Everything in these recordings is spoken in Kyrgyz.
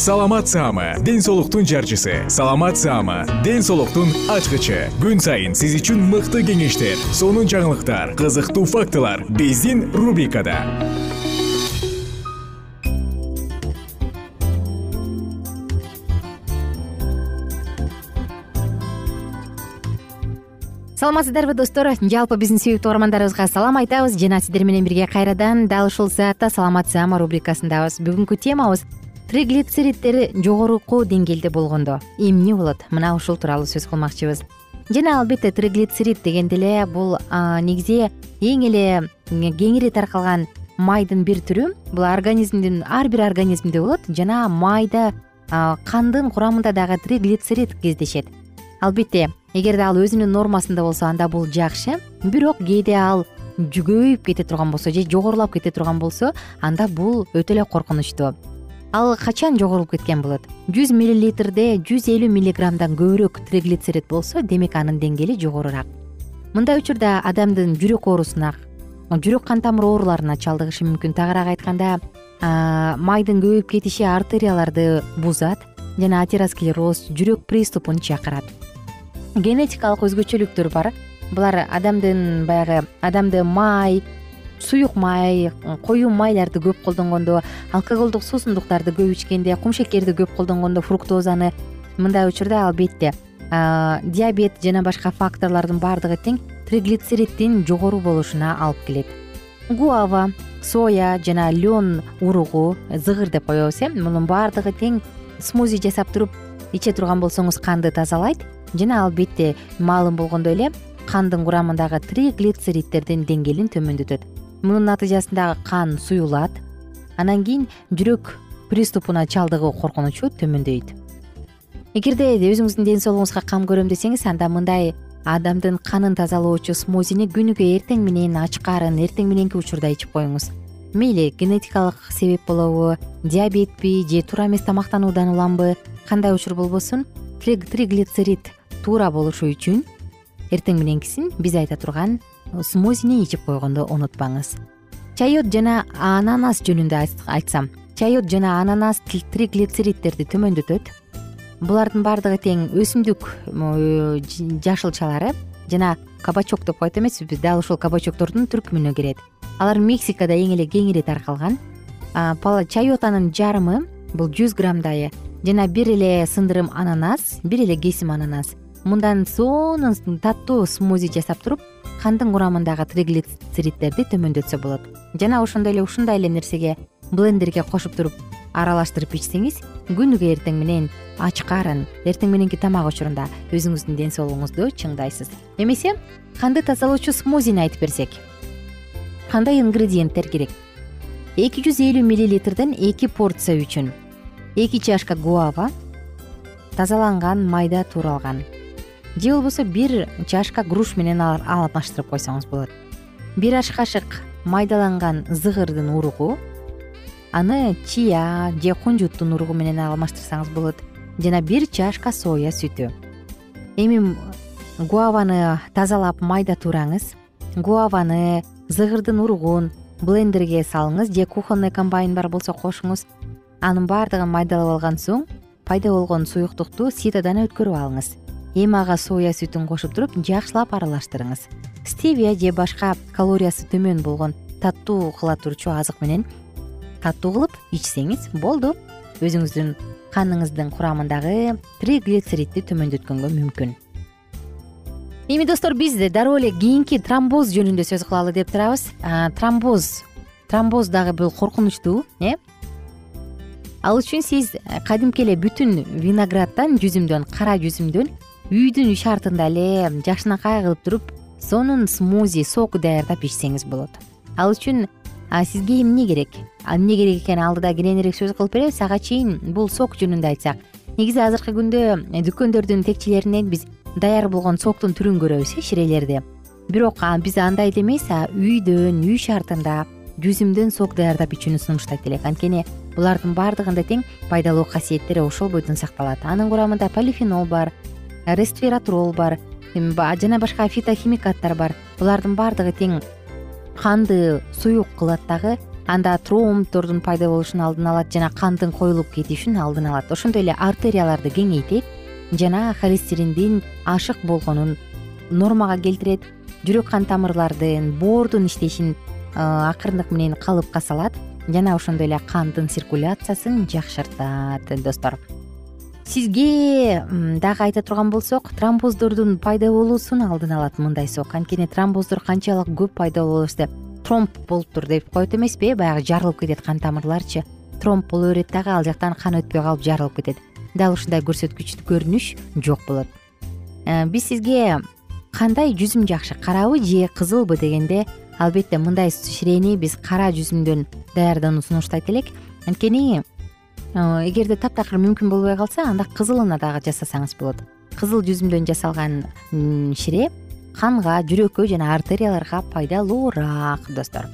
саламат саама ден соолуктун жарчысы. Саламат саама ден соолуктун ачкычы. Күн сайын сиз үчүн мыкты кеңештер сонун жаңылыктар кызыктуу фактылар биздин рубрикада. Саламатсыздарбы достор. Жалпы биздин сүйүктүү угармандарыбызга салам айтабыз жана сиздер менен бирге кайрадан дал ушул саатта саламат саама рубрикасындабыз бүгүнкү темабыз триглицериттер жогоруку деңгээлде болгондо. Эмне болот? Мына ушул тууралуу сөз кылмакчыбыз. Жана албетте триглицерит дегенде эле бул негизи эң эле кеңири таркалган майдын бир түрү. Бул организмдин ар бир организмде болот жана майда кандын курамында дагы триглицерит кездешет. Албетте эгерде ал өзүнүн нормасында болсо анда бул жакшы. Бирок кээде ал көбөйүп кете турган болсо же жогорулап кете турган болсо анда бул өтө эле коркунучтуу ал качан жогорулуп кеткен болот? Жүз миллилитрде жүз элүү миллиграммдан көбүрөөк триглицерит болсо демек анын деңгээли жогорураак мындай учурда адамдын жүрөк оорусуна жүрөк кан тамыр ооруларуна чалдыгышы мүмкүн. Тагыраак айтканда майдын көбөйүп кетиши артерияларды бузат жана атеросклероз жүрөк приступун чакырат. Генетикалык өзгөчөлүктөр бар. Булар адамдын баягы адамды май суюк май коюу майларды көп колдонгондо алкоголдук суусундуктарды көп ичкенде кумшекерди көп колдонгондо фруктозаны мындай учурда албетте диабет жана башка факторлордун баардыгы тең триглицериттин жогору болушуна алып келет. Гуава соя жана лен уругу зыгыр деп коебуз э? Мунун баардыгы тең смузи жасап туруп иче турган болсоңуз канды тазалайт. Жана албетте маалым болгондой эле кандын курамындагы триглицериттердин деңгээлин төмөндөтөт мунун натыйжасында кан суюлат. Анан кийин жүрөк приступуна чалдыгуу коркунучу төмөндөйт. Эгерде өзүңүздүн ден соолугуңузга кам көрөм десеңиз анда мындай адамдын канын тазалоочу смозини күнүгө эртең менен ачкарын эртең мененки учурда ичип коюңуз. Мейли генетикалык себеп болобу диабетпи же туура эмес тамактануудан уламбы кандай учур болбосун? Триглицерит туура болушу үчүн эртең мененкисин биз айта турган смозини ичип койгонду унутпаңыз. Чайот жана ананас жөнүндө айтсам чайот жана ананас триглицериттерди төмөндөтөт. Булардын баардыгы тең өсүмдүк жашылчалары жана кабачок деп коет эмеспизби дал ушул кабачоктордун түркүмүнө кирет. Алар мексикада эң эле кеңири таркалган чайотанын жарымы бул жүз граммдайы жана бир эле сындырым ананас бир эле кесим ананас мындан сонун таттуу смузи жасап туруп кандын курамындагы триглицериттерди төмөндөтсө болот. Жана ошондой эле ушундай эле нерсеге блендерге кошуп туруп аралаштырып ичсеңиз күнүгө эртең менен ачкарын эртең мененки тамак учурунда өзүңүздүн ден соолугуңузду чыңдайсыз. Эмесе канды тазалоочу смозини айтып берсек? Кандай ингредиенттер керек? Эки жүз элүү миллилитрден эки порция үчүн. Эки чашка гуава тазаланган майда тууралган же болбосо бир чашка груш менен алмаштырып койсоңуз болот. Бир аш кашык майдаланган зыгырдын уругу аны чия же кунжуттун уругу менен алмаштырсаңыз болот жана бир чашка соя сүтү. Эми гуаваны тазалап майдатураңыз гуаваны зыгырдын уругун блендерге салыңыз же кухонный комбайн бар болсо кошуңуз. Анын баардыгын майдалап алган соң пайда болгон суюктукту ситодан өткөрүп алыңыз эми ага соя сүтүн кошуп туруп жакшылап аралаштырыңыз. Стевия же башка калориясы төмөн болгон таттуу кыла турчу азык менен таттуу кылып ичсеңиз болду. Өзүңүздүн каныңыздын курамындагы триглицеридти төмөндөткөнгө мүмкүн. Эми достор биз дароо эле кийинки тромбоз жөнүндө сөз кылалы деп турабыз. Тромбоз тромбоз дагы бул коркунучтуу э? Ал үчүн сиз кадимки эле бүтүн винограддан жүзүмдөн кара жүзүмдөн үйдүн шартында эле жакшынакай кылып туруп сонун смузи сок даярдап ичсеңиз болот. Ал үчүн сизге эмне керек? Эмне керек экенин алдыда кененирээк сөз кылып беребиз ага чейин бул сок жөнүндө айтсак. Негизи азыркы күндө э, дүкөндөрдүн текчелеринен биз даяр болгон соктун түрүн көрөбүз э ширелерди бирок биз андай эле эмес үйдөн үй шартында жүзүмдөн сок даярдап ичүүнү сунуштайт элек. Анткени булардын баардыгында тең пайдалуу касиеттери ошол бойдон сакталат. Анын курамында полифенол бар ресвератрол бар жана башка фитохимикаттар бар. Булардын баардыгы тең. Канды суюк кылат дагы анда тромбдордун пайда болушунун алдын алат жана кандын коюлуп кетишин алдын алат. Ошондой эле артерияларды кеңейтет жана холестериндин ашык болгонун нормага келтирет. Жүрөк кан тамырлардын боордун иштешин акырындык менен калыпка салат жана ошондой эле кандын циркуляциясын жакшыртат достор сизге дагы айта турган болсок тромбоздордун пайда болуусун алдын алат мындай сок. Анткени тромбоздор канчалык көп пайда болбосо тромб болуптур деп коет эмеспи э баягы жарылып кетет кан тамырларчы. Тромб боло берет дагы ал жактан кан өтпөй калып жарылып кетет. Дал ушундай көрсөткүчтүү көрүнүш жок болот. Э, биз сизге кандай жүзүм жакшы карабы же кызылбы дегенде албетте мындай ширени биз кара жүзүмдөн даярдоону сунуштайт элек. Анткени эгерде таптакыр мүмкүн болбой калса анда кызылына дагы жасасаңыз болот. Кызыл жүзүмдөн жасалган шире канга жүрөккө жана артерияларга пайдалуураак достор.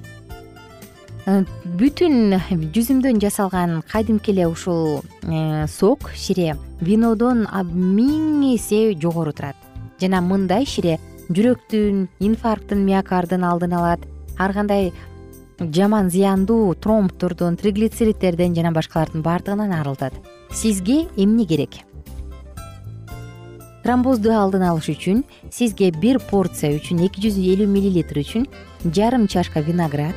Э, бүтүн жүзүмдөн жасалган кадимки эле ушул э, сок шире винодон миң эсе жогору турат. Жана мындай шире жүрөктүн инфаркттын миокардын алдын алат. Ар кандай жаман зыяндуу тромбдордон триглицеридтерден жана башкалардын баардыгынан арылтат. Сизге эмне керек? Тромбозду алдын алыш үчүн сизге бир порция үчүн эки жүз элүү миллилитр үчүн жарым чашка виноград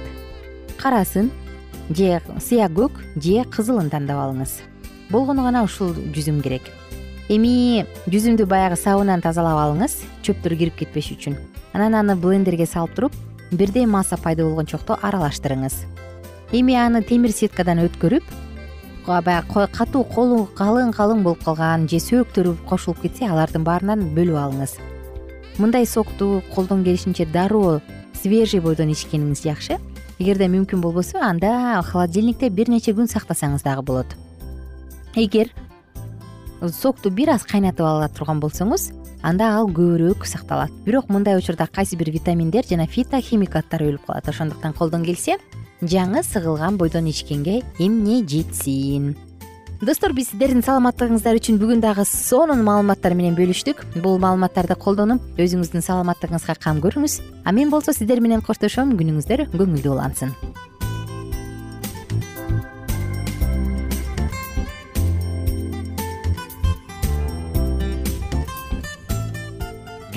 карасын же сыя көк же кызылын тандап алыңыз. Болгону гана ушул жүзүм керек. Эми жүзүмдү баягы сабынан тазалап алыңыз чөптөр кирип кетпеш үчүн. Анан аны блендерге салып туруп бирдей масса пайда болгончокто аралаштырыңыз. Эми аны темир сеткадан өткөрүп баягы катуу колу калың калың болуп калган же сөөктөрү кошулуп кетсе алардын баарынан бөлүп алыңыз. Мындай сокту колдон келишинче дароо свежий бойдон ичкениңиз жакшы. Эгерде мүмкүн болбосо анда холодильникте бир нече күн сактасаңыз дагы болот. Эгер сокту бир аз кайнатып ала турган болсоңуз анда ал көбүрөөк сакталат. Бирок мындай учурда кайсы бир витаминдер жана фитохимикаттар өлүп калат. Ошондуктан колдон келсе жаңы сыгылган бойдон ичкенге эмне жетсин. Достор биз сиздердин саламаттыгыңыздар үчүн бүгүн дагы сонун маалыматтар менен бөлүштүк. Бул маалыматтарды колдонуп өзүңүздүн саламаттыгыңызга кам көрүңүз. А мен болсо сиздер менен коштошом күнүңүздөр көңүлдүү улансын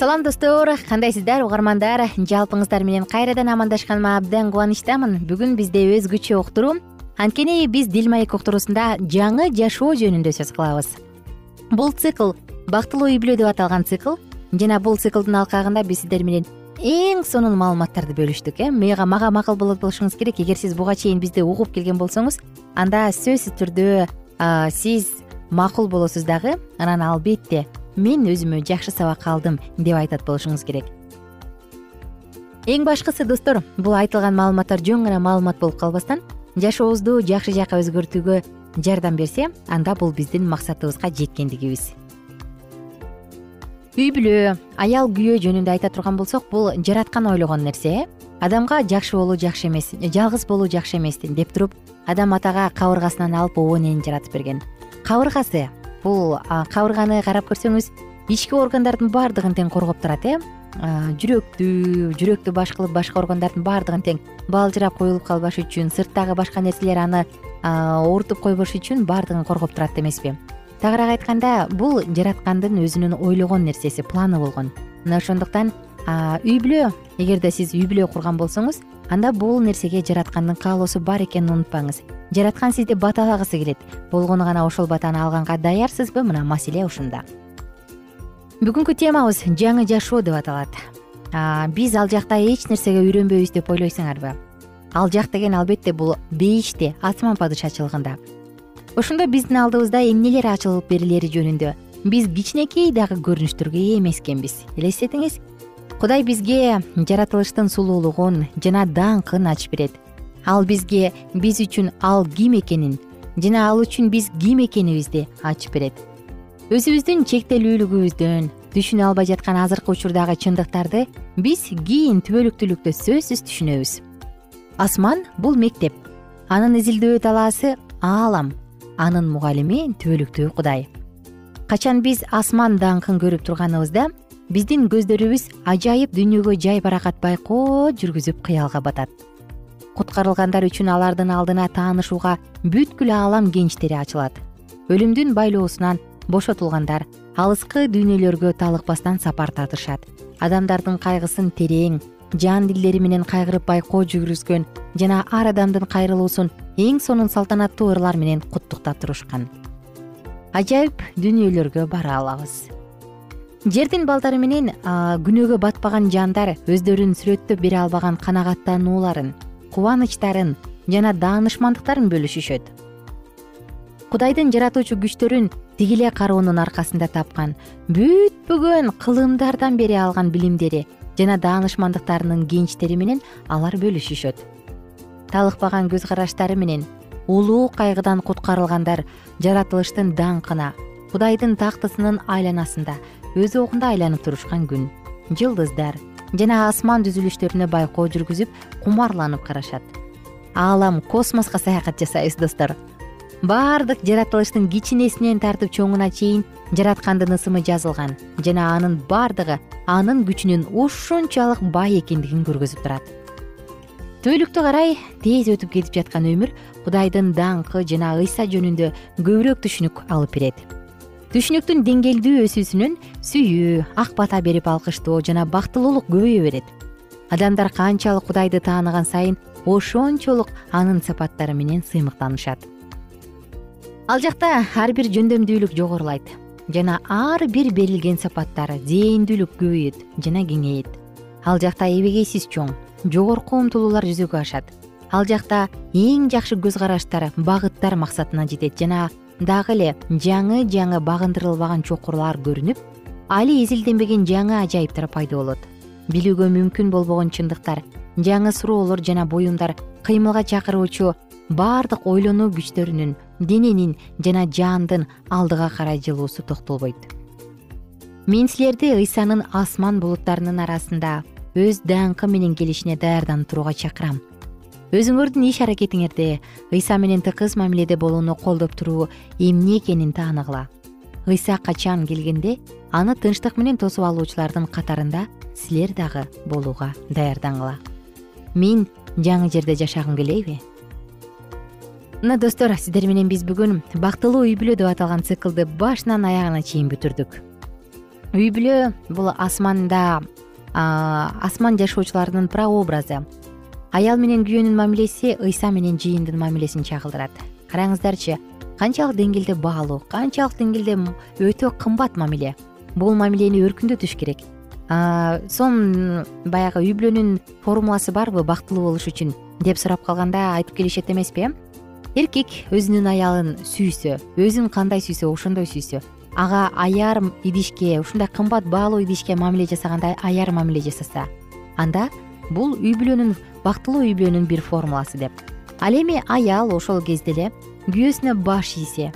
салам достор. Кандайсыздар угармандар? Жалпыңыздар менен кайрадан амандашканыма абдан кубанычтамын. Бүгүн бизде өзгөчө уктуруу анткени биз дил маек уктуруусунда жаңы жашоо жөнүндө сөз кылабыз. Бул цикл бактылуу үй бүлө деп аталган цикл. Жана бул циклдын алкагында биз сиздер менен эң сонун маалыматтарды бөлүштүк э? Мага макул болот болушуңуз керек. Эгер сиз буга чейин бизди угуп келген болсоңуз анда сөзсүз түрдө сиз макул болосуз дагы. Анан албетте мен өзүмө жакшы сабак алдым деп айтат болушуңуз керек. Эң башкысы достор бул айтылган маалыматтар жөн гана маалымат болуп калбастан жашообузду жакшы жакка өзгөртүүгө жардам берсе анда бул биздин максатыбызга жеткендигибиз. Үй бүлө аял күйөө жөнүндө айта турган болсок бул жараткан ойлогон нерсе э адамга жакшы болуу жакшы эмес жалгыз болуу жакшы эмес деп туруп адам атага кабыргасынан алып обо энени жаратып берген. Кабыргасы бул кабырганы карап көрсөңүз ички органдардын баардыгын тең коргоп турат э? Жүрөктү жүрөктү баш кылып башка органдардын баардыгын тең балжырап коюлуп калбаш үчүн сырттагы башка нерселер аны оорутуп койбош үчүн баардыгын коргоп турат эмеспи. Тагыраак айтканда бул жараткандын өзүнүн ойлогон нерсеси планы болгон. Мына ошондуктан үй бүлө эгерде сиз үй бүлө курган болсоңуз анда бул нерсеге жараткандын каалоосу бар экенин унутпаңыз жараткан сизди баталагысы келет. Болгону гана ошол батаны алганга даярсызбы? Мына маселе ушунда. Бүгүнкү темабыз жаңы жашоо деп аталат. Биз ал жакта эч нерсеге үйрөнбөйбүз деп ойлойсуңарбы? Ал жак деген албетте бул бейиште асман падышачылыгында ошондо биздин алдыбызда эмнелер ачылып берилери жөнүндө биз кичинекей дагы көрүнүштөргө ээ эмес экенбиз элестетиңиз. Кудай бизге жаратылыштын сулуулугун жана даңкын ачып берет ал бизге биз үчүн ал ким экенин жана ал үчүн биз ким экенибизди ачып берет. Өзүбүздүн чектелүүлүгүбүздөн түшүнө албай жаткан азыркы учурдагы чындыктарды биз кийин түбөлүктүүлүктө сөзсүз түшүнөбүз. Асман бул мектеп. Анын изилдөө талаасы аалам. Анын мугалими түбөлүктүү кудай. Качан биз асман даңкын көрүп турганыбызда биздин көздөрүбүз ажайып дүйнөгө жай баракат байкоо жүргүзүп кыялга батат куткарылгандар үчүн алардын алдына таанышууга бүткүл аалам кеничтери ачылат. Өлүмдүн байлоосунан бошотулгандар алыскы дүйнөлөргө талыкпастан сапар тартышат. Адамдардын кайгысын терең жан дилдери менен кайгырып байкоо жүргүзгөн жана ар адамдын кайрылуусун эң сонун салтанаттуу ырлар менен куттуктап турушкан. Ажайып дүйнөлөргө бара алабыз. Жердин балдары менен күнөөгө батпаган жандар өздөрүн сүрөттөп бере албаган канагаттанууларын кубанычтарын жана даанышмандыктарын бөлүшүшөт. Кудайдын жаратуучу күчтөрүн тиги эле кароонун аркасында тапкан бүтпөгөн кылымдардан бери алган билимдери жана даанышмандыктарынын кеничтери менен алар бөлүшүшөт. Талыкпаган көз караштары менен улуу кайгыдан куткарылгандар жаратылыштын даңкына кудайдын тактысынын айланасында өз огунда айланып турушкан күн жылдыздар жана асман түзүлүштөрүнө байкоо жүргүзүп кумарланып карашат. Аалам космоско саякат жасайбыз достор. Баардык жаратылыштын кичинесинен тартып чоңуна чейин жараткандын ысымы жазылган жана анын баардыгы анын күчүнүн ушунчалык бай экендигин көргөзүп турат. Түбөлүктү карай тез өтүп кетип жаткан өмүр кудайдын даңкы жана ыйса жөнүндө көбүрөөк түшүнүк алып берет түшүнүктүн деңгээлдүү өсүүсүнөн сүйүү ак бата берип алкыштоо жана бактылуулук көбөйө берет. Адамдар канчалык кудайды тааныган сайын ошончолук анын сапаттары менен сыймыктанышат. Ал жакта ар бир жөндөмдүүлүк жогорулайт жана ар бир берилген сапаттар зээндүүлүк көбөйөт жана кеңейет. Ал жакта эбегейсиз чоң жогорку умтулуулар жүзөгө ашат. Ал жакта эң жакшы көз караштар багыттар максатына жетет жана дагы эле жаңы жаңы багындырылбаган чокурлар көрүнүп али изилденбеген жаңы ажайыптар пайда болот. Билүүгө мүмкүн болбогон чындыктар жаңы суроолор жана буюмдар кыймылга чакыруучу баардык ойлонуу күчтөрүнүн дененин жана жаандын алдыга карай жылуусу токтолбойт. Мен силерди ыйсанын асман булуттарынын арасында өз даңкы менен келишине даярданып турууга чакырам өзүңөрдүн иш аракетиңерде ыйса менен тыкыз мамиледе болууну колдоп туруу эмне экенин тааныгыла ыйса качан келгенде аны тынчтык менен тосуп алуучулардын катарында силер дагы болууга даярдангыла мен жаңы жерде жашагым келейби. Мына достор сиздер менен биз бүгүн бактылуу үй бүлө деп аталган циклды башынан аягына чейин бүтүрдүк. Үй бүлө бул асманда асман жашоочуларынын прообразы аял менен күйөөнүн мамилеси ыйса менен жыйындын мамилесин чагылдырат. Караңыздарчы канчалык деңгээлде баалуу канчалык деңгээлде өтө кымбат мамиле. Бул мамилени өркүндөтүш керек. Сонун баягы үй бүлөнүн формуласы барбы бактылуу болуш үчүн деп сурап калганда айтып келишет эмеспи э? Эркек өзүнүн аялын сүйсө өзүн кандай сүйсө ошондой сүйсө. Ага аяр идишке ушундай кымбат баалуу идишке мамиле жасагандай аяр мамиле жасаса анда бул үй бүлөнүн бактылуу үй бүлөнүн бир формуласы деп. Ал эми аял ошол кезде эле күйөөсүнө баш ийсе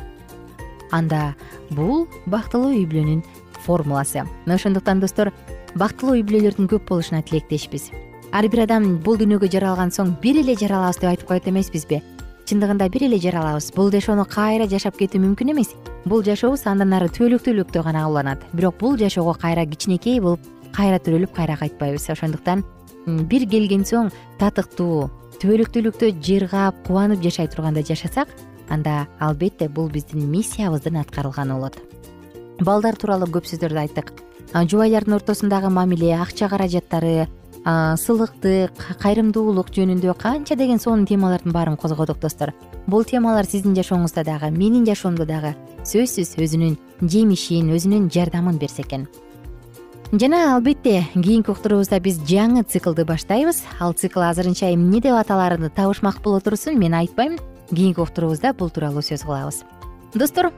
анда бул бактылуу үй бүлөнүн формуласы. Мына ошондуктан достор бактылуу үй бүлөлөрдүн көп болушуна тилектешпиз. Ар бир адам бул дүйнөгө жаралган соң бир эле жаралабыз деп айтып коет эмеспизби? Чындыгында бир эле жаралабыз. Бул жашоону кайра жашап кетүү мүмкүн эмес. Бул жашообуз андан ары түбөлүктүүлүктө гана уланат. Бирок бул жашоого кайра кичинекей болуп кайра төрөлүп кайра кайтпайбыз. Ошондуктан бир келген соң татыктуу түбөлүктүүлүктө жыргап кубанып жашай тургандай жашасак анда албетте бул биздин миссиябыздын аткарылганы болот. Балдар тууралуу көп сөздөрдү айттык. Жубайлардын ортосундагы мамиле акча каражаттары сылыктык кайрымдуулук жөнүндө канча деген сонун темалардын баарын козгодук достор. Бул темалар сиздин жашооңузда дагы менин жашоомдо дагы сөзсүз өзүнүн жемишин өзүнүн жардамын берсе экен жана албетте кийинки уктуруубузда биз жаңы циклды баштайбыз. Ал цикл азырынча эмне деп аталаарын табышмак боло турсун мен айтпайм. Кийинки уктуруубузда бул тууралуу сөз кылабыз. Достор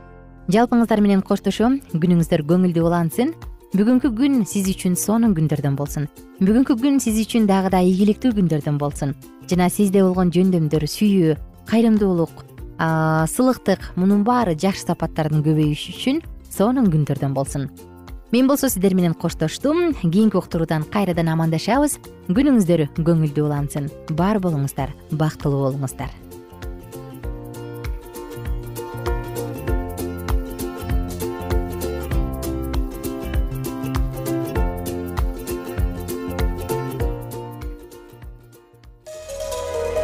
жалпыңыздар менен коштошом. Күнүңүздөр көңүлдүү улансын. Бүгүнкү күн сиз үчүн сонун күндөрдөн болсун. Бүгүнкү күн сиз үчүн дагы да ийгиликтүү күндөрдөн болсун. Жана сизде болгон жөндөмдөр сүйүү кайрымдуулук сылыктык мунун баары жакшы сапаттардын көбөйүшү үчүн сонун күндөрдөн болсун мен болсо сиздер менен коштоштум. Кийинки уктуруудан кайрадан амандашабыз. Күнүңүздөр көңүлдүү улансын. Бар болуңуздар бактылуу болуңуздар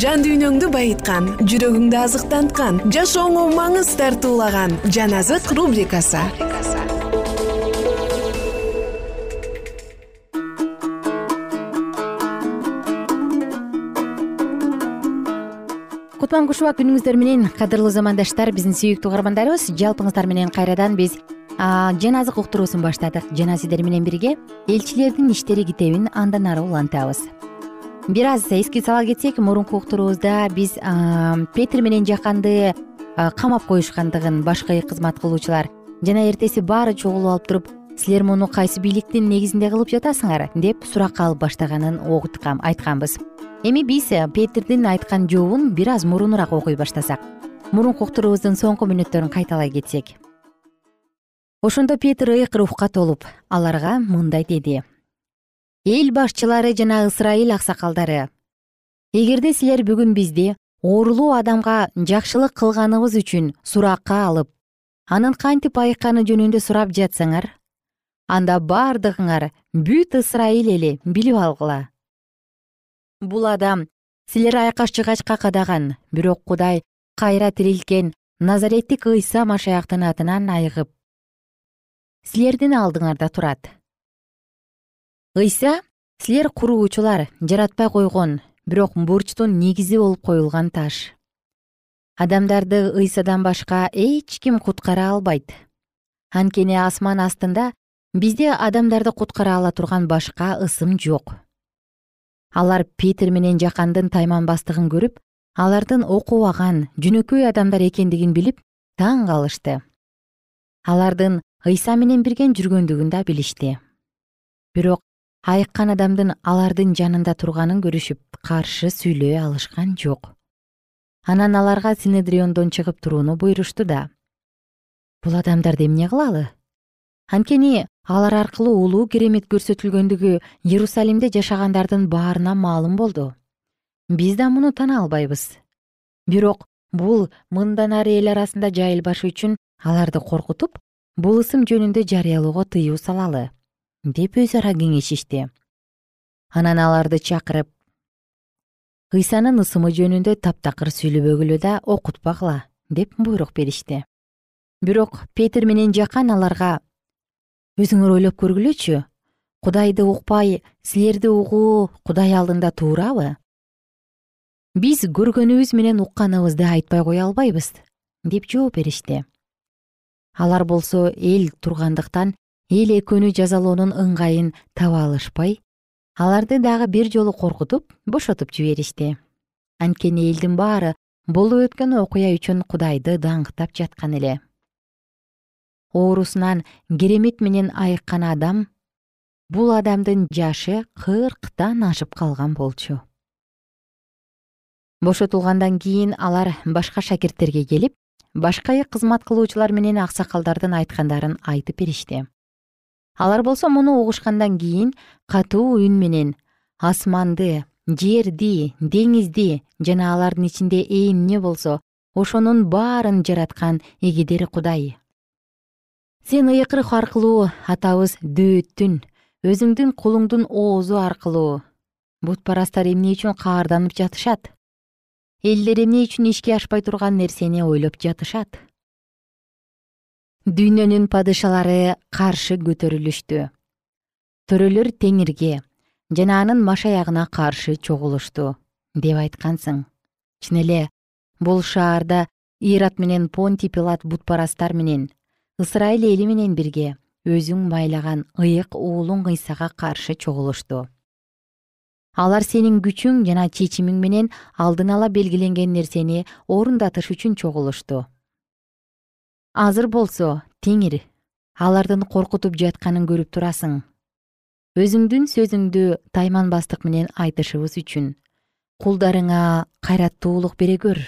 жан дүйнөңдү байыткан жүрөгүңдү азыктанткан жашооңо маңыз тартуулаган жан азык рубрикасы. Кутман кушубак күнүңүздөр менен кадырлуу замандаштар биздин сүйүктүү угармандарыбыз жалпыңыздар менен кайрадан биз жаназык уктуруусун баштадык. Жана сиздер менен бирге элчилердин иштери китебин андан ары улантабыз бир аз эске сала кетсек мурунку уктуруубузда биз петир менен жаканды камап коюшкандыгын башкы кызмат кылуучулар жана эртеси баары чогулуп алып туруп силер муну кайсы бийликтин негизинде кылып жатасыңар деп суракка алып баштаганын айтканбыз. Эми биз петирдин айткан жообун бир аз мурунураак окуй баштасак. Мурунку уктуруубуздун соңку мүнөттөрүн кайталай кетсек. Ошондо петир ыйык рухка толуп аларга мындай деди эл башчылары жана ысрайыл аксакалдары. Эгерде силер бүгүн бизди оорулуу адамга жакшылык кылганыбыз үчүн суракка алып анын кантип айыкканы жөнүндө сурап жатсаңар анда бардыгыңар бүт ысрайыл эли билип алгыла. Бул адам силер айкаш жыгачка кадаган бирок кудай кайра тирилткен назареттик ыйса машаяктын атынан айыгып силердин алдыңарда турат ыйса силер куруучулар жаратпай койгон бирок бурчтун негизи болуп коюлган таш. Адамдарды ыйсадан башка эч ким куткара албайт. Анткени асман астында бизде адамдарды куткара ала турган башка ысым жок. Алар петир менен жакандын тайманбастыгын көрүп алардын окубаган жөнөкөй адамдар экендигин билип таң калышты. Алардын ыйса менен бирге жүргөндүгүн да билишти. Бирок айыккан адамдын алардын жанында турганын көрүшүп каршы сүйлөй алышкан жок. Анан аларга синедриондон чыгып турууну буйрушту да. Бул адамдарды эмне кылалы? Анткени алар аркылуу улуу керемет көрсөтүлгөндүгү иерусалимде жашагандардын баарына маалым болду. Биз да муну тана албайбыз. Бирок бул мындан ары эл арасында жайылбашы үчүн аларды коркутуп бул ысым жөнүндө жарыялоого тыюу салалы деп өз ара кеңешишти анан аларды чакырып ыйсанын ысымы жөнүндө таптакыр сүйлөбөгүлө да окутпагыла деп буйрук беришти. Бирок петир менен жакан аларга өзүңөр ойлоп көргүлөчү кудайды укпай силерди угуу кудай алдында туурабы? Биз көргөнүбүз менен укканыбызды айтпай кое албайбыз деп жооп беришти. Алар болсо эл тургандыктан эл экөөнү жазалоонун ыңгайын таба алышпай аларды дагы бир жолу коркутуп бошотуп жиберишти. Анткени элдин баары болуп өткөн окуя үчүн кудайды даңктап жаткан эле. Оорусунан керемет менен айыккан адам бул адамдын жашы кырктан ашып калган болчу. Бошотулгандан кийин алар башка шакирттерге келип башкы кызмат кылуучулар менен аксакалдардын айткандарын айтып беришти алар болсо муну угушкандан кийин катуу үн менен асманды жерди деңизди жана алардын ичинде эмне болсо ошонун баарын жараткан эгедер кудай. Сен рух аркылуу атабыз дөөттүн өзүңдүн кулуңдун оозу аркылуу. Бутпарастар эмне үчүн каарданып жатышат? Элдер эмне үчүн ишке ашпай турган нерсени ойлоп жатышат дүйнөнүн падышалары каршы көтөрүлүштү. Төрөлөр теңирге жана анын машаягына каршы чогулушту деп айткансың. Чын эле бул шаарда ират менен понти пилат бутпарастар менен ысрайыл эли менен бирге өзүң майлаган ыйык уулуң ыйсага каршы чогулушту. Алар сенин күчүң жана чечимиң менен алдын ала белгиленген нерсени орундатыш үчүн чогулушту азыр болсо теңир алардын коркутуп жатканын көрүп турасың. Өзүңдүн сөзүңдү тайманбастык менен айтышыбыз үчүн кулдарыңа кайраттуулук бере көр.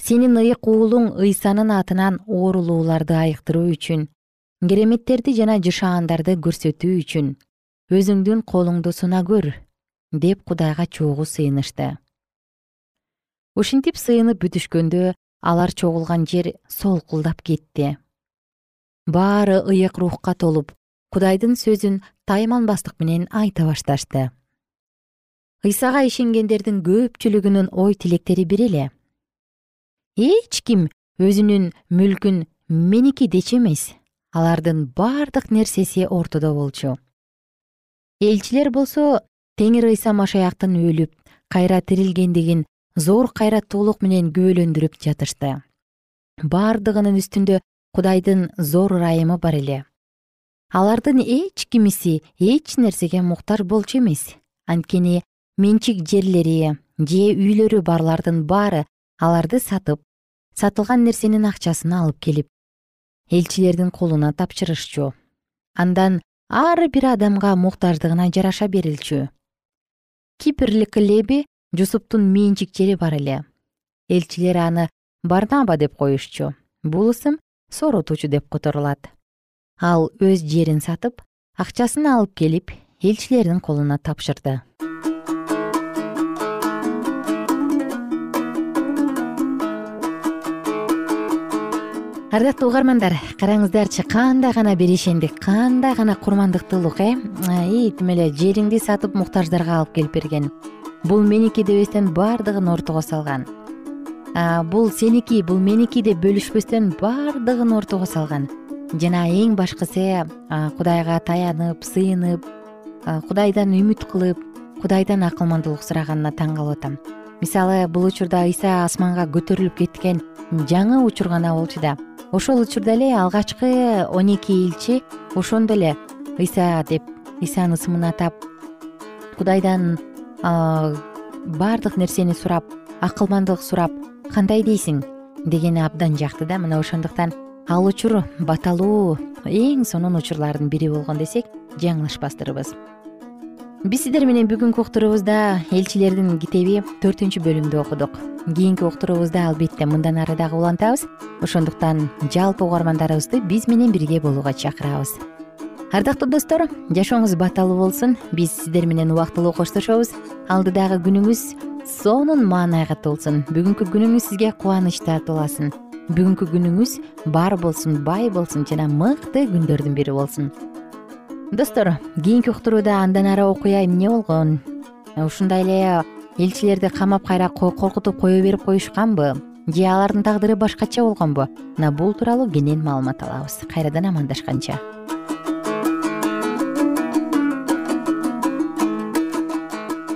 Сенин ыйык уулуң ыйсанын атынан оорулууларды айыктыруу үчүн кереметтерди жана жышаандарды көрсөтүү үчүн өзүңдүн колуңду сына көр деп кудайга чогуу сыйынышты. Ушинтип сыйынып бүтүшкөндө алар чогулган жер солкулдап кетти. Баары ыйык рухка толуп кудайдын сөзүн тайманбастык менен айта башташты. Ыйсага ишенгендердин көпчүлүгүнүн ой тилектери бир эле. Эч ким өзүнүн мүлкүн меники дечү эмес. Алардын бардык нерсеси ортодо болчу. Элчилер болсо теңир ыйса машаяктын өлүп кайра тирилгендигин зор кайраттуулук менен күбөлөндүрүп жатышты. Бардыгынын үстүндө кудайдын зор ырайымы бар эле. Алардын эч кимиси эч нерсеге муктаж болчу эмес. Анткени менчик жерлери же үйлөрү барлардын баары аларды сатып сатылган нерсенин акчасын алып келип элчилердин колуна тапшырышчу. Андан ар бир адамга муктаждыгына жараша берилчү. Кипрлик леби жусуптун менчик жери бар эле. Элчилер аны барнаба деп коюшчу. Бул ысым сооротуучу деп которулат. Ал өз жерин сатып акчасын алып келип элчилердин колуна тапшырды. Ардактуу угармандар караңыздарчы кандай гана беришендик кандай гана курмандыктуулук э? И тим эле жериңди сатып муктаждарга алып келип берген бул меники дебестен баардыгын ортого салган. Бул сеники бул меники деп бөлүшпөстөн баардыгын ортого салган. Жана эң башкысы кудайга таянып сыйынып кудайдан үмүт кылып кудайдан акылмандуулук сураганына таң калып атам. Мисалы бул учурда ыйса асманга көтөрүлүп кеткен жаңы учур гана болчу да. Ошол учурда эле алгачкы он эки элчи ошондо эле ыйса деп ыйсанын ысымын атап кудайдан баардык нерсени сурап акылмандуулук сурап кандай дейсиң? Дегени абдан жакты да. Мына ошондуктан ал учур баталуу эң сонун учурлардын бири болгон десек жаңылышпастырбыз биз сиздер менен бүгүнкү уктуруубузда элчилердин китеби төртүнчү бөлүмдү окудук. Кийинки уктуруубузда албетте мындан ары дагы улантабыз. Ошондуктан жалпы угармандарыбызды биз менен бирге болууга чакырабыз ардактуу достор жашооңуз баталуу болсун. Биз сиздер менен убактылуу коштошобуз. Алдыдагы күнүңүз сонун маанайга толсун. Бүгүнкү күнүңүз сизге кубаныч таратууласын бүгүнкү күнүңүз бар болсун бай болсун жана мыкты күндөрдүн бири болсун. Достор кийинки уктурууда андан ары окуя эмне болгон? Ушундай эле элчилерди камап кайра коркутуп кое берип коюшканбы? Же алардын тагдыры башкача болгонбу? Мына бул тууралуу кенен маалымат алабыз. Кайрадан амандашканча